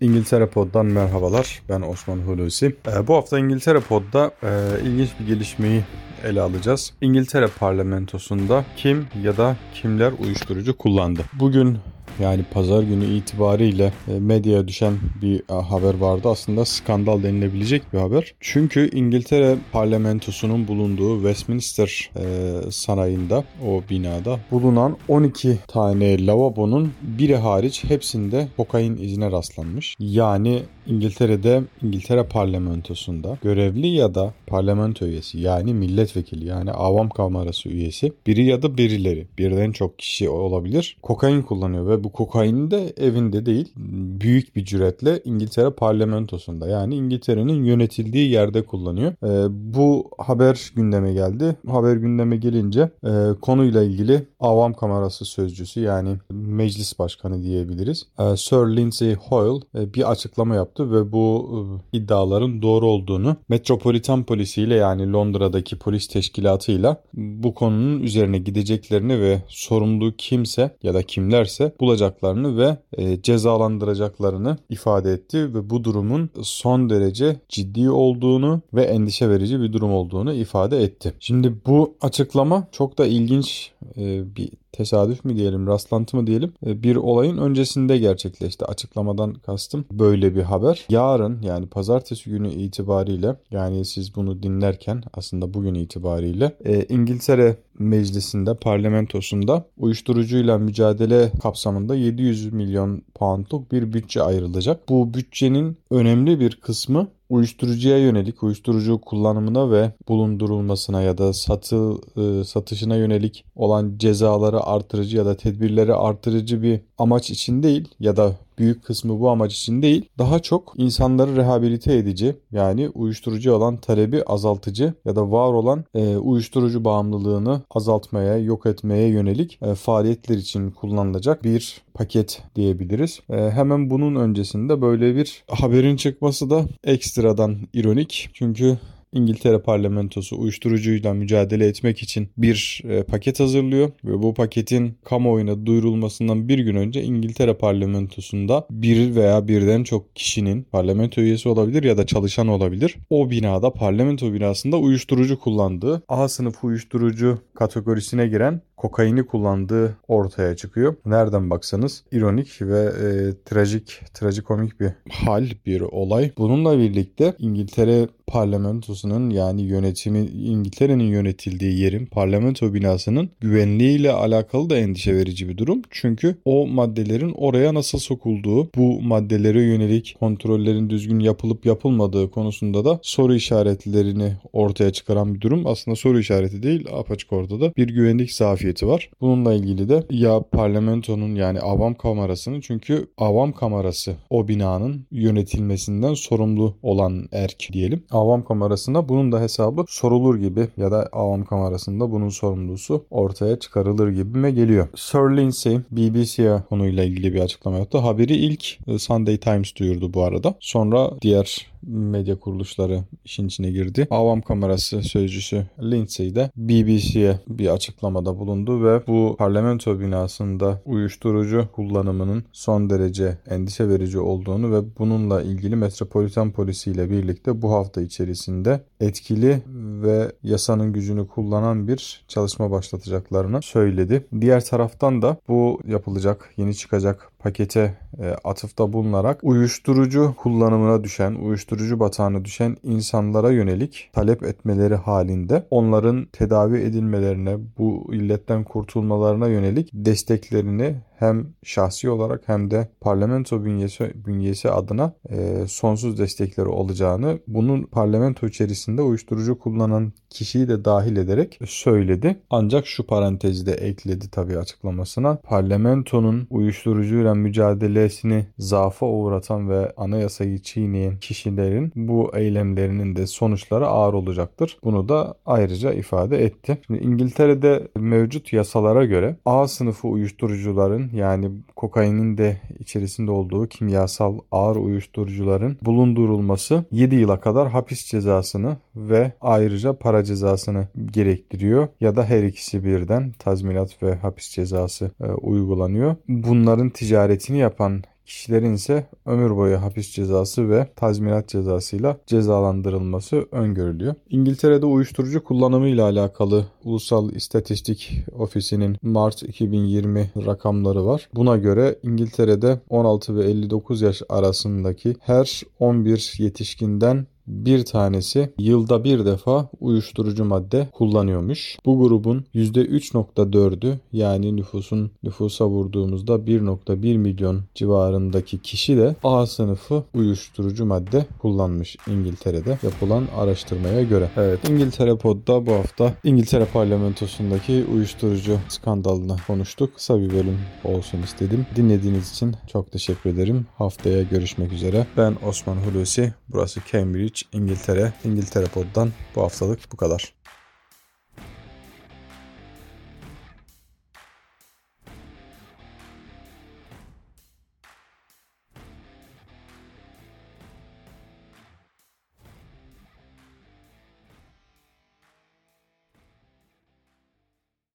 İngiltere Pod'dan merhabalar. Ben Osman Hulusi. Ee, bu hafta İngiltere Pod'da e, ilginç bir gelişmeyi ele alacağız. İngiltere parlamentosunda kim ya da kimler uyuşturucu kullandı? Bugün yani pazar günü itibariyle e, medyaya düşen bir e, haber vardı. Aslında skandal denilebilecek bir haber. Çünkü İngiltere parlamentosunun bulunduğu Westminster e, sarayında o binada bulunan 12 tane lavabonun biri hariç hepsinde kokain izine rastlanmış. Yani İngiltere'de İngiltere parlamentosunda görevli ya da parlamento üyesi yani milletvekili yani avam kamerası üyesi biri ya da birileri birden çok kişi olabilir kokain kullanıyor ve bu kokaini de evinde değil büyük bir cüretle İngiltere parlamentosunda yani İngiltere'nin yönetildiği yerde kullanıyor. E, bu haber gündeme geldi. Haber gündeme gelince e, konuyla ilgili avam kamerası sözcüsü yani meclis başkanı diyebiliriz. E, Sir Lindsay Hoyle e, bir açıklama yaptı ve bu e, iddiaların doğru olduğunu Metropolitan polisiyle yani Londra'daki polis teşkilatıyla bu konunun üzerine gideceklerini ve sorumlu kimse ya da kimlerse bulacaklarını ve e, cezalandıracaklarını ifade etti ve bu durumun son derece ciddi olduğunu ve endişe verici bir durum olduğunu ifade etti. Şimdi bu açıklama çok da ilginç e, bir tesadüf mü diyelim, rastlantı mı diyelim e, bir olayın öncesinde gerçekleşti. Açıklamadan kastım böyle bir haber. Yarın yani pazartesi günü itibariyle yani siz bunu dinlerken aslında bugün itibariyle e, İngiltere Meclisi'nde, parlamentosunda uyuşturucuyla mücadele kapsamında 700 milyon poundluk bir bütçe ayrılacak. Bu bütçenin önemli bir kısmı uyuşturucuya yönelik uyuşturucu kullanımına ve bulundurulmasına ya da satı e, satışına yönelik olan cezaları artırıcı ya da tedbirleri artırıcı bir amaç için değil ya da büyük kısmı bu amaç için değil, daha çok insanları rehabilite edici yani uyuşturucu olan talebi azaltıcı ya da var olan e, uyuşturucu bağımlılığını azaltmaya, yok etmeye yönelik e, faaliyetler için kullanılacak bir paket diyebiliriz. E, hemen bunun öncesinde böyle bir haberin çıkması da ekstradan ironik. Çünkü İngiltere parlamentosu uyuşturucuyla mücadele etmek için bir e, paket hazırlıyor ve bu paketin kamuoyuna duyurulmasından bir gün önce İngiltere parlamentosunda bir veya birden çok kişinin parlamento üyesi olabilir ya da çalışan olabilir. O binada parlamento binasında uyuşturucu kullandığı A sınıf uyuşturucu kategorisine giren kokaini kullandığı ortaya çıkıyor. Nereden baksanız ironik ve e, trajik, trajikomik bir hal, bir olay. Bununla birlikte İngiltere parlamentosunun yani yönetimi İngiltere'nin yönetildiği yerin parlamento binasının güvenliğiyle alakalı da endişe verici bir durum. Çünkü o maddelerin oraya nasıl sokulduğu, bu maddelere yönelik kontrollerin düzgün yapılıp yapılmadığı konusunda da soru işaretlerini ortaya çıkaran bir durum. Aslında soru işareti değil, apaçık ortada bir güvenlik zafiyeti zafiyeti var. Bununla ilgili de ya parlamentonun yani avam kamerasının çünkü avam kamerası o binanın yönetilmesinden sorumlu olan erk diyelim. Avam kamerasında bunun da hesabı sorulur gibi ya da avam kamerasında bunun sorumlusu ortaya çıkarılır gibime geliyor. Sir Lindsay BBC'ye konuyla ilgili bir açıklama yaptı. Haberi ilk Sunday Times duyurdu bu arada. Sonra diğer medya kuruluşları işin içine girdi. Avam kamerası sözcüsü Lindsay de BBC'ye bir açıklamada bulundu ve bu parlamento binasında uyuşturucu kullanımının son derece endişe verici olduğunu ve bununla ilgili Metropolitan Polisi ile birlikte bu hafta içerisinde etkili ve yasanın gücünü kullanan bir çalışma başlatacaklarını söyledi. Diğer taraftan da bu yapılacak, yeni çıkacak pakete e, atıfta bulunarak uyuşturucu kullanımına düşen, uyuşturucu batağına düşen insanlara yönelik talep etmeleri halinde onların tedavi edilmelerine, bu kurtulmalarına yönelik desteklerini hem şahsi olarak hem de parlamento bünyesi, bünyesi adına e, sonsuz destekleri olacağını bunun parlamento içerisinde uyuşturucu kullanan kişiyi de dahil ederek söyledi. Ancak şu parantezi de ekledi tabii açıklamasına. Parlamentonun uyuşturucuyla mücadelesini zafa uğratan ve anayasayı çiğneyen kişilerin bu eylemlerinin de sonuçları ağır olacaktır. Bunu da ayrıca ifade etti. Şimdi İngiltere'de mevcut yasalara göre A sınıfı uyuşturucuların yani kokainin de içerisinde olduğu kimyasal ağır uyuşturucuların bulundurulması 7 yıla kadar hapis cezasını ve ayrıca para cezasını gerektiriyor ya da her ikisi birden tazminat ve hapis cezası e, uygulanıyor. Bunların ticaretini yapan kişilerin ise ömür boyu hapis cezası ve tazminat cezasıyla cezalandırılması öngörülüyor. İngiltere'de uyuşturucu kullanımı ile alakalı Ulusal İstatistik Ofisi'nin Mart 2020 rakamları var. Buna göre İngiltere'de 16 ve 59 yaş arasındaki her 11 yetişkinden bir tanesi yılda bir defa uyuşturucu madde kullanıyormuş. Bu grubun %3.4'ü yani nüfusun nüfusa vurduğumuzda 1.1 milyon civarındaki kişi de A sınıfı uyuşturucu madde kullanmış İngiltere'de yapılan araştırmaya göre. Evet İngiltere Pod'da bu hafta İngiltere parlamentosundaki uyuşturucu skandalını konuştuk. Kısa bir bölüm olsun istedim. Dinlediğiniz için çok teşekkür ederim. Haftaya görüşmek üzere. Ben Osman Hulusi. Burası Cambridge, İngiltere. İngiltere Pod'dan bu haftalık bu kadar.